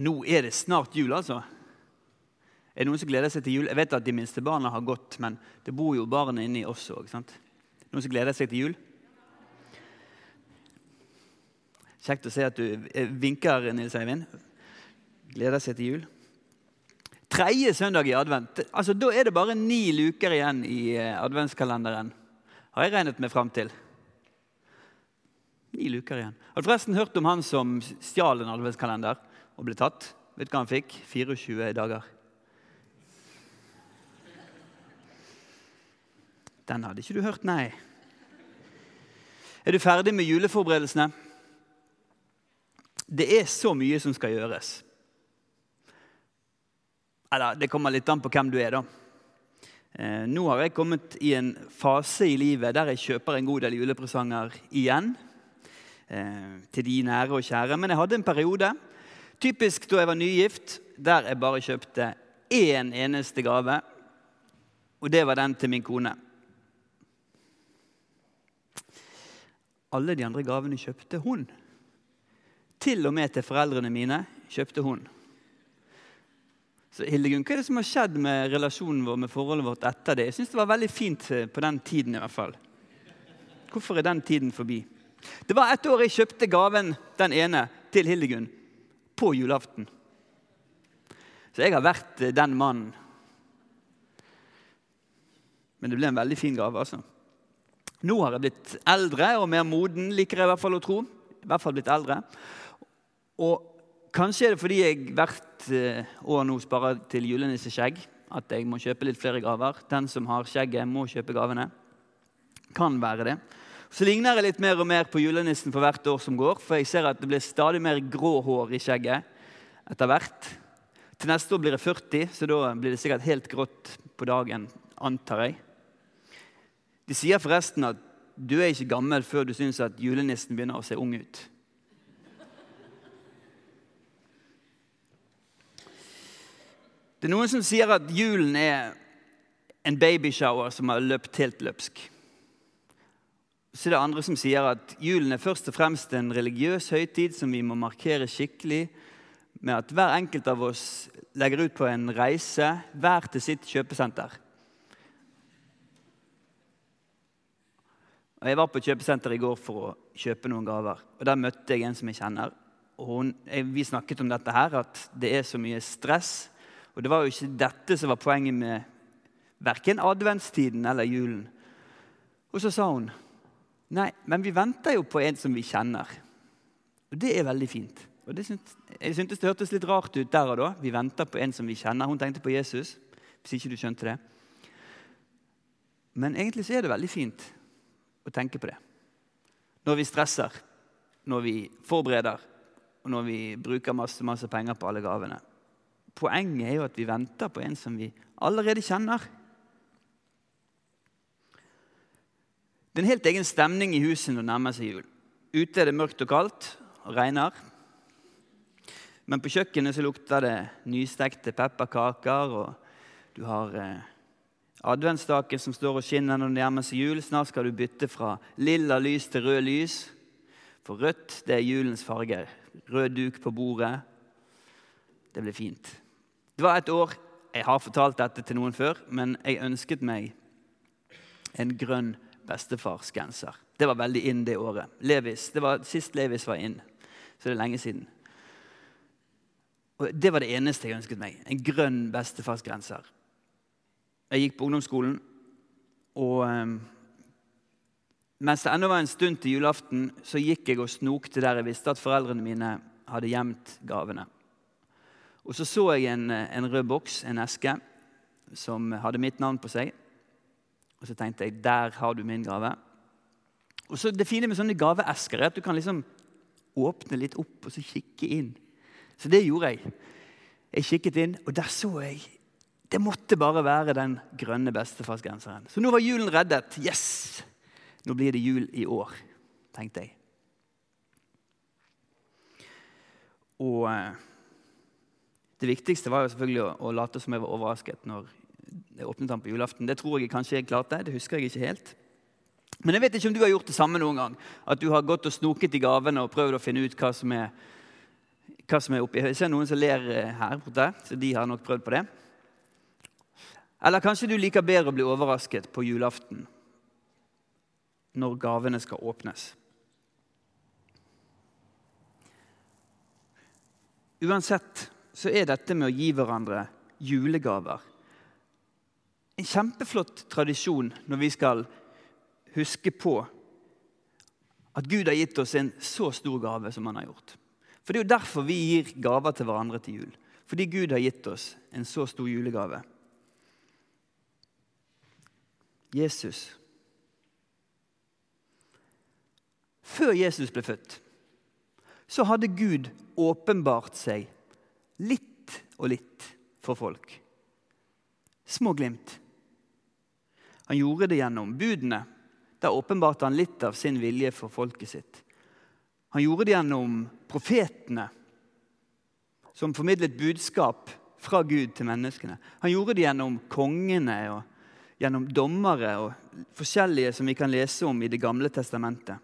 Nå er det snart jul, altså. Er det noen som gleder seg til jul? Jeg vet at de minste barna har gått, men det bor jo barn inni oss òg. Noen som gleder seg til jul? Kjekt å se at du vinker, Nils Eivind. Gleder seg til jul. Tredje søndag i advent. Altså, Da er det bare ni luker igjen i eh, adventskalenderen. Har jeg regnet meg fram til. Ni luker igjen. Har du forresten hørt om han som stjal en adventskalender og ble tatt? Vet du hva han fikk? 24 dager. Den hadde ikke du hørt, nei. Er du ferdig med juleforberedelsene? Det er så mye som skal gjøres. Eller, det kommer litt an på hvem du er, da. Eh, nå har jeg kommet i en fase i livet der jeg kjøper en god del julepresanger igjen. Eh, til de nære og kjære. Men jeg hadde en periode, typisk da jeg var nygift, der jeg bare kjøpte én eneste gave. Og det var den til min kone. Alle de andre gavene kjøpte hun. Til og med til foreldrene mine kjøpte hun. Så Hildegunn, Hva er det som har skjedd med relasjonen vår med forholdet vårt etter det? Jeg synes det var veldig fint eh, på den tiden. i hvert fall. Hvorfor er den tiden forbi? Det var et år jeg kjøpte gaven, den ene, til Hildegunn på julaften. Så jeg har vært eh, den mannen. Men det ble en veldig fin gave. altså. Nå har jeg blitt eldre og mer moden, liker jeg i hvert fall å tro. I hvert fall blitt eldre. Og Kanskje er det fordi jeg hvert eh, år nå sparer til julenisseskjegg at jeg må kjøpe litt flere gaver. Den som har skjegget, må kjøpe gavene. Kan være det. Så ligner jeg litt mer og mer på julenissen for hvert år som går. For jeg ser at det blir stadig mer grå hår i skjegget etter hvert. Til neste år blir jeg 40, så da blir det sikkert helt grått på dagen, antar jeg. De sier forresten at du er ikke gammel før du syns at julenissen begynner å se ung ut. Det er noen som sier at julen er en babyshower som har løpt helt løpsk. Så er det andre som sier at julen er først og fremst en religiøs høytid som vi må markere skikkelig med at hver enkelt av oss legger ut på en reise, hver til sitt kjøpesenter. Og Jeg var på kjøpesenter i går for å kjøpe noen gaver. og Der møtte jeg en som jeg kjenner. og hun, Vi snakket om dette her, at det er så mye stress og det var jo ikke dette som var poenget med verken adventstiden eller julen. Og så sa hun nei, men vi venter jo på en som vi kjenner. Og det er veldig fint. Og syntes, jeg syntes det hørtes litt rart ut der og da. Vi venter på en som vi kjenner. Hun tenkte på Jesus. hvis ikke du skjønte det. Men egentlig så er det veldig fint å tenke på det. Når vi stresser, når vi forbereder, og når vi bruker masse, masse penger på alle gavene. Poenget er jo at vi venter på en som vi allerede kjenner. Det er en helt egen stemning i huset når det nærmer seg jul. Ute er det mørkt og kaldt og regner. Men på kjøkkenet så lukter det nystekte pepperkaker, og du har eh, adventsstaken som står og skinner når det nærmer seg jul. Snart skal du bytte fra lilla lys til rød lys. For rødt, det er julens farger. Rød duk på bordet. Det blir fint. Det var et år Jeg har fortalt dette til noen før, men jeg ønsket meg en grønn bestefarsgenser. Det var veldig inn det året. Levis, det var Sist Levis var inn, så det er lenge siden. Og Det var det eneste jeg ønsket meg. En grønn bestefarsgrenser. Jeg gikk på ungdomsskolen, og um, mens det ennå var en stund til julaften, så gikk jeg og snokte der jeg visste at foreldrene mine hadde gjemt gavene. Og så så jeg en, en rød boks, en eske, som hadde mitt navn på seg. Og så tenkte jeg der har du min gave. Og så Det fine med sånne gaveesker er at du kan liksom åpne litt opp og så kikke inn. Så det gjorde jeg. Jeg kikket inn, og der så jeg Det måtte bare være den grønne bestefarsgenseren. Så nå var julen reddet. Yes! Nå blir det jul i år, tenkte jeg. Og eh, det viktigste var jo selvfølgelig å, late som jeg var overrasket når åpnet han på julaften. Det tror jeg kanskje jeg klarte. Det husker jeg ikke helt. Men jeg vet ikke om du har gjort det samme noen gang. At du har gått og snoket i gavene og prøvd å finne ut hva som er, hva som er oppi. Jeg ser noen som ler eh, her borte, så de har nok prøvd på det. Eller kanskje du liker bedre å bli overrasket på julaften når gavene skal åpnes. Uansett så er dette med å gi hverandre julegaver en kjempeflott tradisjon når vi skal huske på at Gud har gitt oss en så stor gave som han har gjort. For Det er jo derfor vi gir gaver til hverandre til jul. Fordi Gud har gitt oss en så stor julegave. Jesus. Før Jesus ble født, så hadde Gud åpenbart seg litt og litt for folk. Små glimt. Han gjorde det gjennom budene. Der åpenbarte han litt av sin vilje for folket sitt. Han gjorde det gjennom profetene, som formidlet budskap fra Gud til menneskene. Han gjorde det gjennom kongene og gjennom dommere og forskjellige som vi kan lese om i Det gamle testamentet.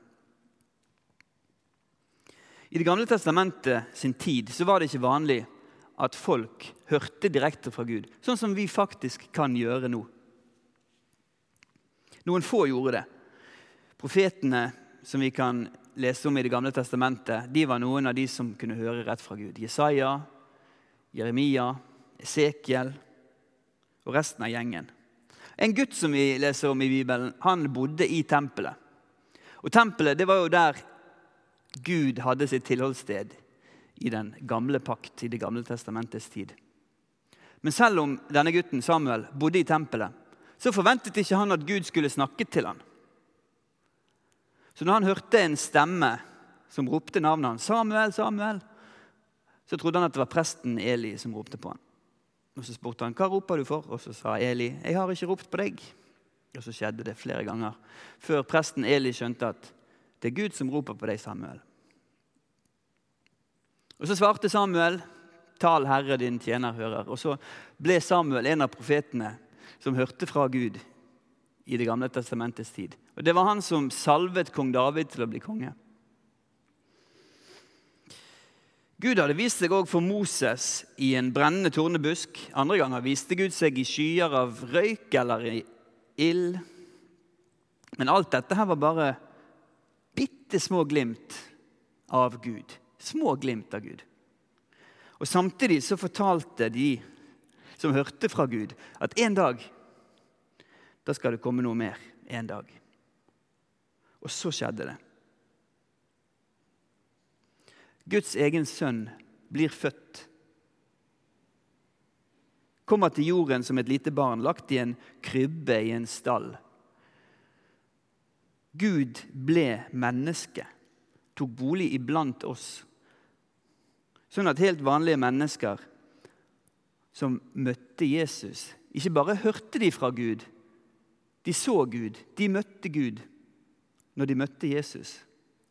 I Det gamle testamentet sin tid så var det ikke vanlig at folk hørte direkte fra Gud, sånn som vi faktisk kan gjøre nå. Noen få gjorde det. Profetene som vi kan lese om i Det gamle testamentet, de var noen av de som kunne høre rett fra Gud. Jesaja, Jeremia, Esekiel og resten av gjengen. En gutt som vi leser om i Bibelen, han bodde i tempelet. Og Tempelet det var jo der Gud hadde sitt tilholdssted i den gamle pakt, i Det gamle testamentets tid. Men selv om denne gutten Samuel bodde i tempelet, så forventet ikke han at Gud skulle snakke til han. Så når han hørte en stemme som ropte navnet hans, Samuel, Samuel, så trodde han at det var presten Eli som ropte på han. Og Så spurte han hva roper du for, og så sa Eli jeg har ikke ropt på deg. Og Så skjedde det flere ganger før presten Eli skjønte at det er Gud som roper på deg, Samuel. Og Så svarte Samuel, tal Herre din tjener hører. Og så ble Samuel en av profetene som hørte fra Gud i Det gamle testamentets tid. Og Det var han som salvet kong David til å bli konge. Gud hadde vist seg òg for Moses i en brennende tornebusk. Andre ganger viste Gud seg i skyer av røyk eller i ild. Men alt dette her var bare bitte små glimt av Gud. Små glimt av Gud. Og Samtidig så fortalte de som hørte fra Gud, at en dag da skal det komme noe mer. En dag. Og så skjedde det. Guds egen sønn blir født. Kommer til jorden som et lite barn, lagt i en krybbe i en stall. Gud ble menneske, tok bolig iblant oss. Sånn at helt vanlige mennesker som møtte Jesus, ikke bare hørte de fra Gud, de så Gud, de møtte Gud når de møtte Jesus.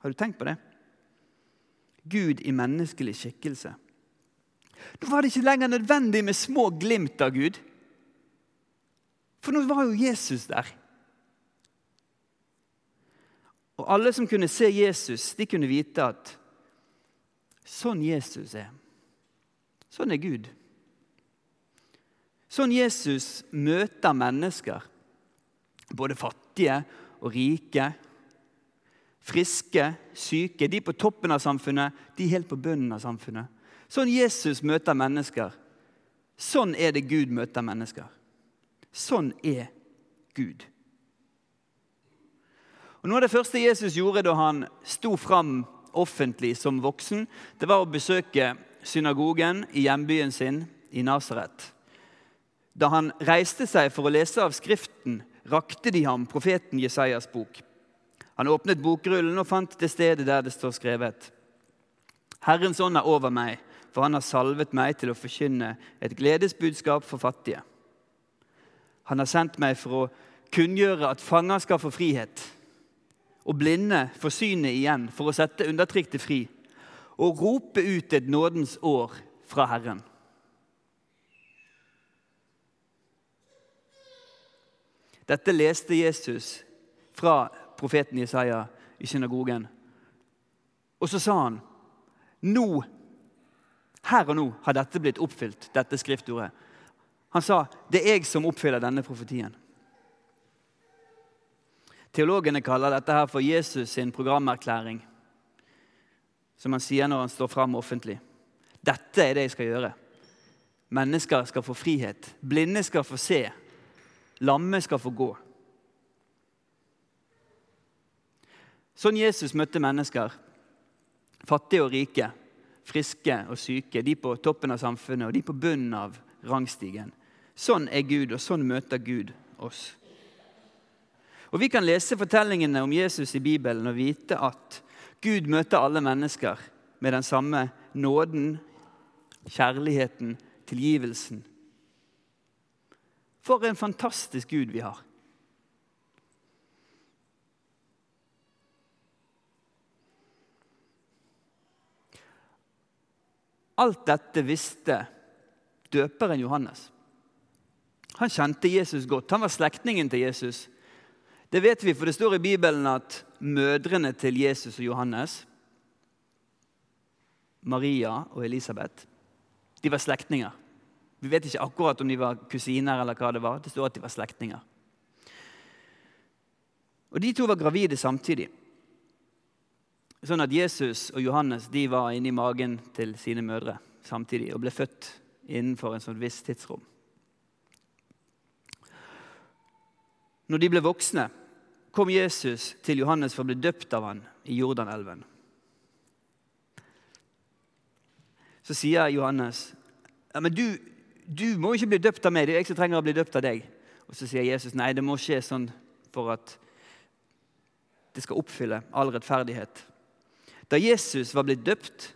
Har du tenkt på det? Gud i menneskelig skikkelse. Da var det ikke lenger nødvendig med små glimt av Gud. For nå var jo Jesus der. Og alle som kunne se Jesus, de kunne vite at sånn Jesus er. Sånn er Gud. Sånn Jesus møter mennesker, både fattige og rike, friske, syke, de på toppen av samfunnet, de helt på bunnen av samfunnet. Sånn Jesus møter mennesker. Sånn er det Gud møter mennesker. Sånn er Gud. Og Noe av det første Jesus gjorde da han sto fram offentlig som voksen, det var å besøke synagogen i hjembyen sin i Nasaret. Da han reiste seg for å lese av Skriften, rakte de ham profeten Jesajas bok. Han åpnet bokrullen og fant det stedet der det står skrevet. Herrens ånd er over meg, for han har salvet meg til å forkynne et gledesbudskap for fattige. Han har sendt meg for å kunngjøre at fanger skal få frihet, og blinde få synet igjen, for å sette undertrykte fri, og rope ut et nådens år fra Herren. Dette leste Jesus fra profeten Jesaja i synagogen. Og så sa han, 'Nå Her og nå har dette blitt oppfylt, dette skriftordet. Han sa, 'Det er jeg som oppfyller denne profetien'. Teologene kaller dette her for Jesus sin programerklæring, som han sier når han står fram offentlig. Dette er det jeg skal gjøre. Mennesker skal få frihet. Blinde skal få se. Lamme skal få gå. Sånn Jesus møtte mennesker, fattige og rike, friske og syke, de på toppen av samfunnet og de på bunnen av rangstigen. Sånn er Gud, og sånn møter Gud oss. Og Vi kan lese fortellingene om Jesus i Bibelen og vite at Gud møter alle mennesker med den samme nåden, kjærligheten, tilgivelsen. For en fantastisk Gud vi har. Alt dette visste døperen Johannes. Han kjente Jesus godt. Han var slektningen til Jesus. Det vet vi, for det står i Bibelen at mødrene til Jesus og Johannes, Maria og Elisabeth, de var slektninger. Vi vet ikke akkurat om de var kusiner eller hva det var. Det står at de var slektninger. Og De to var gravide samtidig. Sånn at Jesus og Johannes de var inni magen til sine mødre samtidig og ble født innenfor en sånn viss tidsrom. Når de ble voksne, kom Jesus til Johannes for å bli døpt av han i Jordanelven. Så sier Johannes ja, men du, du må ikke bli døpt av meg, det er jeg som trenger å bli døpt av deg. Og Så sier Jesus nei, det må skje sånn for at det skal oppfylle all rettferdighet. Da Jesus var blitt døpt,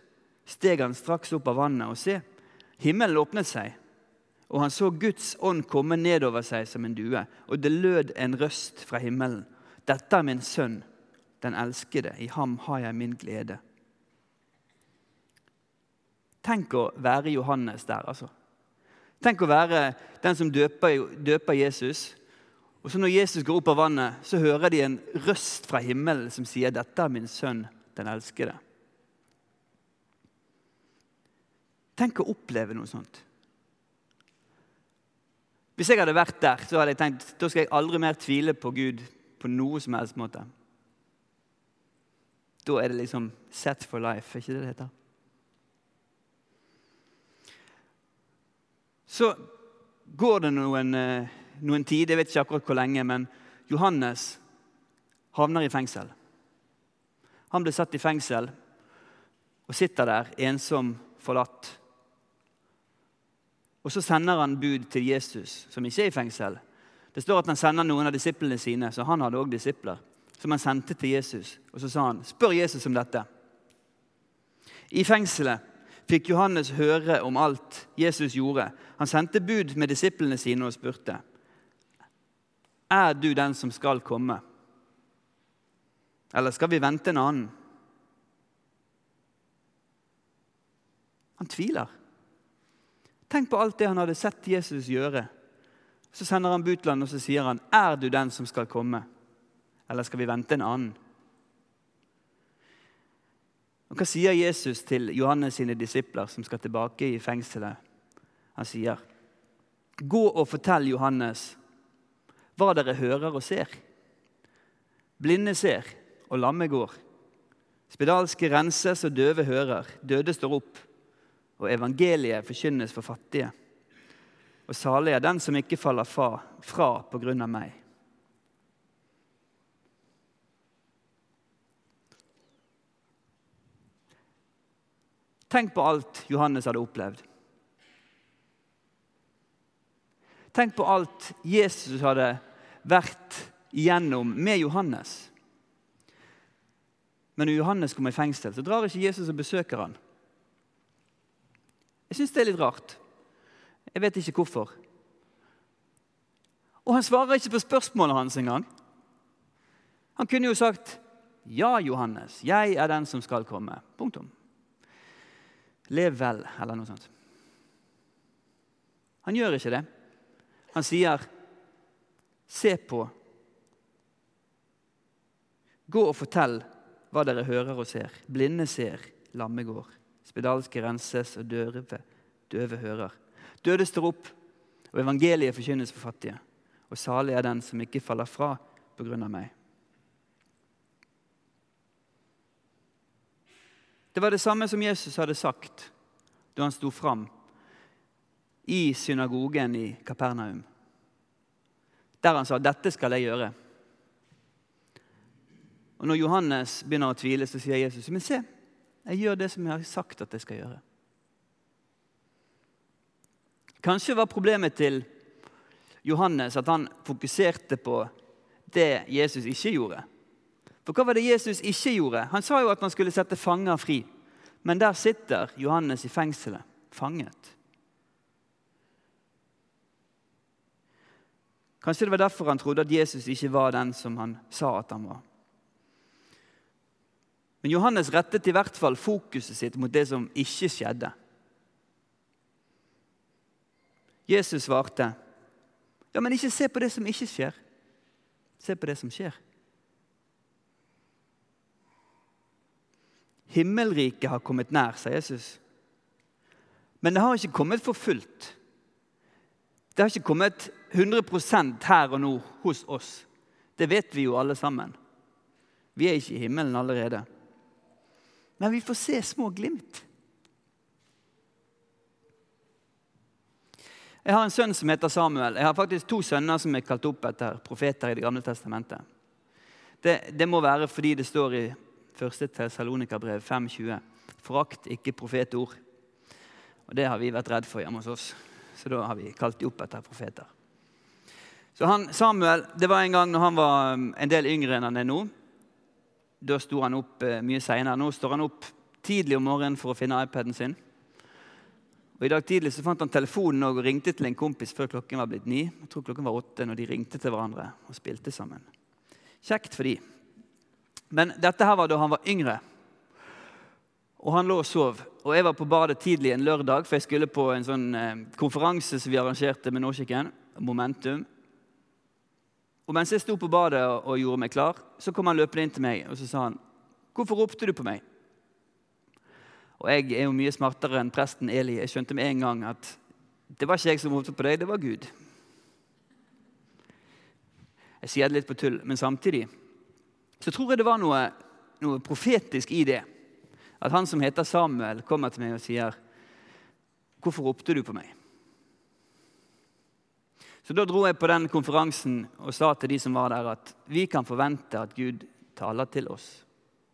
steg han straks opp av vannet, og se, himmelen åpnet seg, og han så Guds ånd komme nedover seg som en due, og det lød en røst fra himmelen. Dette er min sønn, den elskede, i ham har jeg min glede. Tenk å være Johannes der, altså. Tenk å være den som døper, døper Jesus. Og så Når Jesus går opp av vannet, så hører de en røst fra himmelen som sier, 'Dette er min sønn, den elskede. Tenk å oppleve noe sånt. Hvis jeg hadde vært der, så hadde jeg tenkt da skal jeg aldri mer tvile på Gud på noe som helst måte. Da er det liksom set for life, er ikke det det heter? Så går det noen, eh, noen tid, jeg vet ikke akkurat hvor lenge, men Johannes havner i fengsel. Han ble satt i fengsel og sitter der ensom, forlatt. Og Så sender han bud til Jesus, som ikke er i fengsel. Det står at han sender noen av disiplene sine, så han hadde også disipler, som han sendte til Jesus. Og Så sa han, 'Spør Jesus om dette'. I fengselet fikk Johannes høre om alt Jesus gjorde. Han sendte bud med disiplene sine og spurte, 'Er du den som skal komme?' Eller skal vi vente en annen? Han tviler. Tenk på alt det han hadde sett Jesus gjøre. Så sender han bud til ham og så sier han, 'Er du den som skal komme?' Eller skal vi vente en annen? Og Hva sier Jesus til Johannes sine disipler som skal tilbake i fengselet? Han sier, 'Gå og fortell Johannes hva dere hører og ser.' Blinde ser, og lamme går. Spedalske renses og døve hører, døde står opp, og evangeliet forkynnes for fattige. Og salig er den som ikke faller fra, fra på grunn av meg. Tenk på alt Johannes hadde opplevd. Tenk på alt Jesus hadde vært igjennom med Johannes. Men når Johannes kommer i fengsel, så drar ikke Jesus og besøker han. Jeg syns det er litt rart. Jeg vet ikke hvorfor. Og han svarer ikke på spørsmålet hans engang. Han kunne jo sagt, 'Ja, Johannes, jeg er den som skal komme.' Punktum. Lev vel, eller noe sånt. Han gjør ikke det. Han sier, 'Se på. Gå og fortell hva dere hører og ser. Blinde ser, lamme går, spedalske renses, og døve, døve hører. Døde står opp, og evangeliet forkynnes for fattige. Og salig er den som ikke faller fra på grunn av meg. Det var det samme som Jesus hadde sagt da han sto fram i synagogen i Kapernaum. Der han sa 'Dette skal jeg gjøre'. Og Når Johannes begynner å tvile, så sier Jesus, 'Men se, jeg gjør det som jeg har sagt at jeg skal gjøre'. Kanskje var problemet til Johannes at han fokuserte på det Jesus ikke gjorde. For hva var det Jesus ikke gjorde? Han sa jo at han skulle sette fanger fri. Men der sitter Johannes i fengselet, fanget. Kanskje det var derfor han trodde at Jesus ikke var den som han sa at han var. Men Johannes rettet i hvert fall fokuset sitt mot det som ikke skjedde. Jesus svarte, 'Ja, men ikke se på det som ikke skjer. Se på det som skjer.' Himmelriket har kommet nær, sa Jesus. Men det har ikke kommet for fullt. Det har ikke kommet 100% her og nå hos oss. Det vet vi jo alle sammen. Vi er ikke i himmelen allerede. Men vi får se små glimt. Jeg har en sønn som heter Samuel. Jeg har faktisk to sønner som er kalt opp etter profeter i Det gamle testamentet. Det, det må være fordi det står i 1. Tessalonika-brev 5,20.: Forakt ikke profetord. Og Det har vi vært redd for hjemme hos oss, så da har vi kalt de opp etter profeter. Så han, Samuel, Det var en gang når han var um, en del yngre enn han er nå. Da sto han opp eh, mye seinere. Nå står han opp tidlig om morgenen for å finne iPaden sin. Og I dag tidlig så fant han telefonen og ringte til en kompis før klokken var blitt ni. Jeg tror klokken var åtte når de ringte til hverandre og spilte sammen. Kjekt for de. Men dette her var da han var yngre. Og han lå og sov. Og jeg var på badet tidlig en lørdag, for jeg skulle på en sånn eh, konferanse som vi arrangerte med Norskikken, Momentum. Og mens jeg sto på badet og, gjorde meg klar, så kom han løpende inn til meg og så sa han, 'Hvorfor ropte du på meg?' Og jeg er jo mye smartere enn presten Eli. Jeg skjønte med en gang at det var ikke jeg som ropte på deg, det var Gud. Jeg sier det litt på tull, men samtidig så tror jeg det var noe, noe profetisk i det. At han som heter Samuel, kommer til meg og sier, 'Hvorfor ropte du på meg?' Så Da dro jeg på den konferansen og sa til de som var der, at vi kan forvente at Gud taler til oss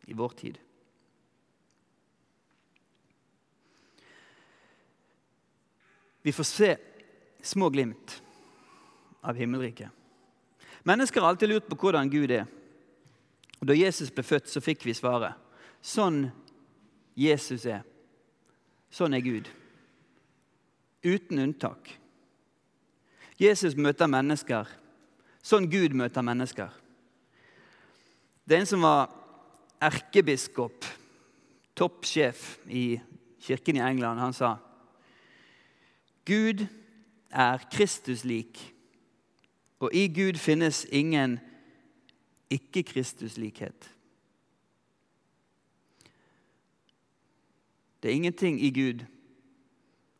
i vår tid. Vi får se små glimt av himmelriket. Mennesker har alltid lurt på hvordan Gud er. Og Da Jesus ble født, så fikk vi svaret. Sånn Jesus er. Sånn er Gud. Uten unntak. Jesus møter mennesker sånn Gud møter mennesker. Det er en som var erkebiskop, toppsjef i kirken i England. Han sa Gud er Kristus lik, og i Gud finnes ingen ikke Kristus-likhet. Det er ingenting i Gud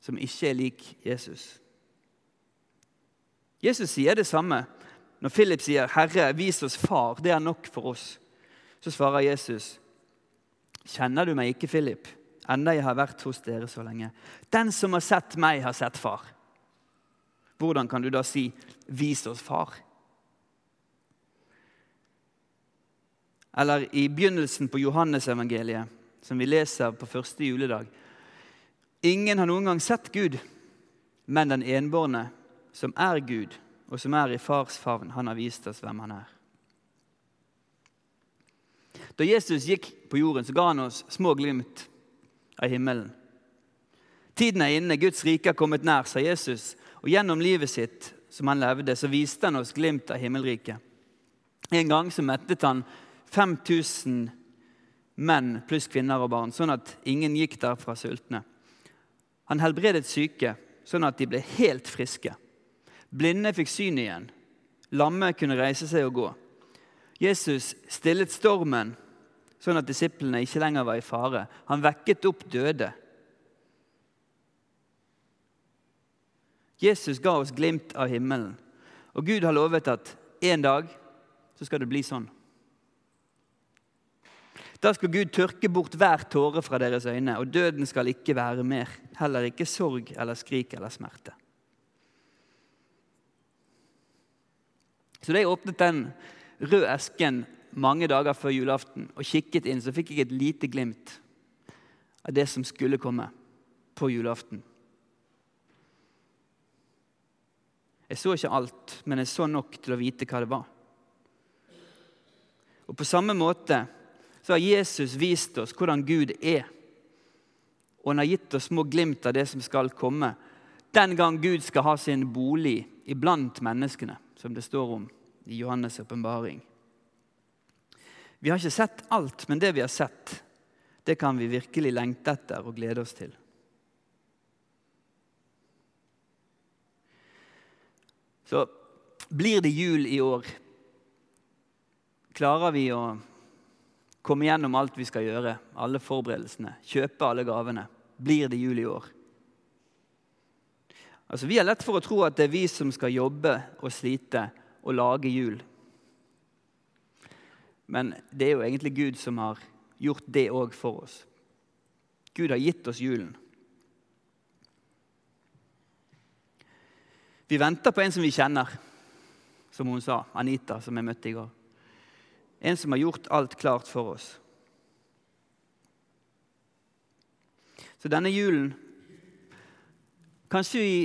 som ikke er lik Jesus. Jesus sier det samme når Philip sier, 'Herre, vis oss Far. Det er nok for oss.' Så svarer Jesus, 'Kjenner du meg ikke, Philip, enda jeg har vært hos dere så lenge?' 'Den som har sett meg, har sett Far.' Hvordan kan du da si, 'Vis oss Far'? Eller i begynnelsen på Johannesevangeliet, som vi leser på første juledag. Ingen har noen gang sett Gud, men den enbårne, som er Gud, og som er i fars favn, han har vist oss hvem han er. Da Jesus gikk på jorden, så ga han oss små glimt av himmelen. Tiden er inne, Guds rike har kommet nær, sa Jesus. Og gjennom livet sitt som han levde, så viste han oss glimt av himmelriket. En gang så mettet han 5000 menn pluss kvinner og barn, sånn at ingen gikk derfra sultne. Han helbredet syke, sånn at de ble helt friske. Blinde fikk syn igjen. Lamme kunne reise seg og gå. Jesus stillet stormen, sånn at disiplene ikke lenger var i fare. Han vekket opp døde. Jesus ga oss glimt av himmelen, og Gud har lovet at en dag så skal det bli sånn. Da skal Gud tørke bort hver tåre fra deres øyne, og døden skal ikke være mer. Heller ikke sorg eller skrik eller smerte. Så da jeg åpnet den røde esken mange dager før julaften og kikket inn, så fikk jeg et lite glimt av det som skulle komme på julaften. Jeg så ikke alt, men jeg så nok til å vite hva det var. Og På samme måte så har Jesus vist oss hvordan Gud er. Og han har gitt oss små glimt av det som skal komme. Den gang Gud skal ha sin bolig iblant menneskene, som det står om i Johannes' åpenbaring. Vi har ikke sett alt, men det vi har sett, det kan vi virkelig lengte etter og glede oss til. Så blir det jul i år, klarer vi å komme gjennom alt vi skal gjøre, alle forberedelsene, kjøpe alle gavene, blir det jul i år? Altså, Vi har lett for å tro at det er vi som skal jobbe og slite og lage jul. Men det er jo egentlig Gud som har gjort det òg for oss. Gud har gitt oss julen. Vi venter på en som vi kjenner, som hun sa, Anita, som jeg møtte i går. En som har gjort alt klart for oss. Så denne julen Kanskje vi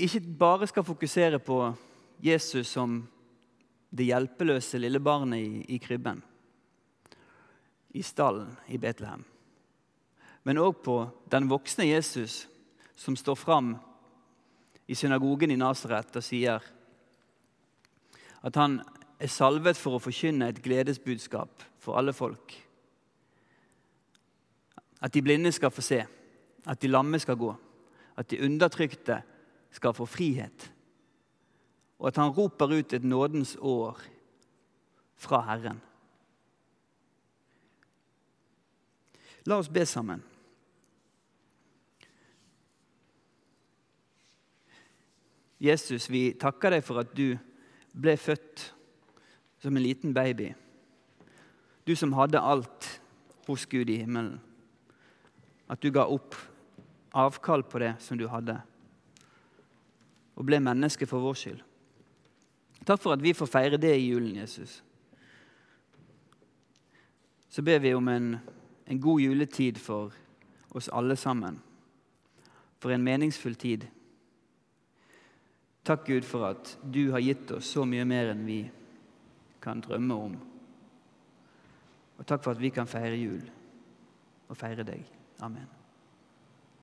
ikke bare skal fokusere på Jesus som det hjelpeløse lille barnet i, i krybben, i stallen i Betlehem, men òg på den voksne Jesus som står fram i synagogen i Nasaret og sier at han er salvet for å forkynne et gledesbudskap for alle folk. At de blinde skal få se, at de lamme skal gå, at de undertrykte skal få frihet. Og at han roper ut et nådens år fra Herren. La oss be sammen. Jesus, vi takker deg for at du ble født som en liten baby. Du som hadde alt hos Gud i himmelen. At du ga opp avkall på det som du hadde, og ble menneske for vår skyld. Takk for at vi får feire det i julen, Jesus. Så ber vi om en, en god juletid for oss alle sammen. For en meningsfull tid. Takk, Gud, for at du har gitt oss så mye mer enn vi kan drømme om. Og takk for at vi kan feire jul og feire deg. Amen.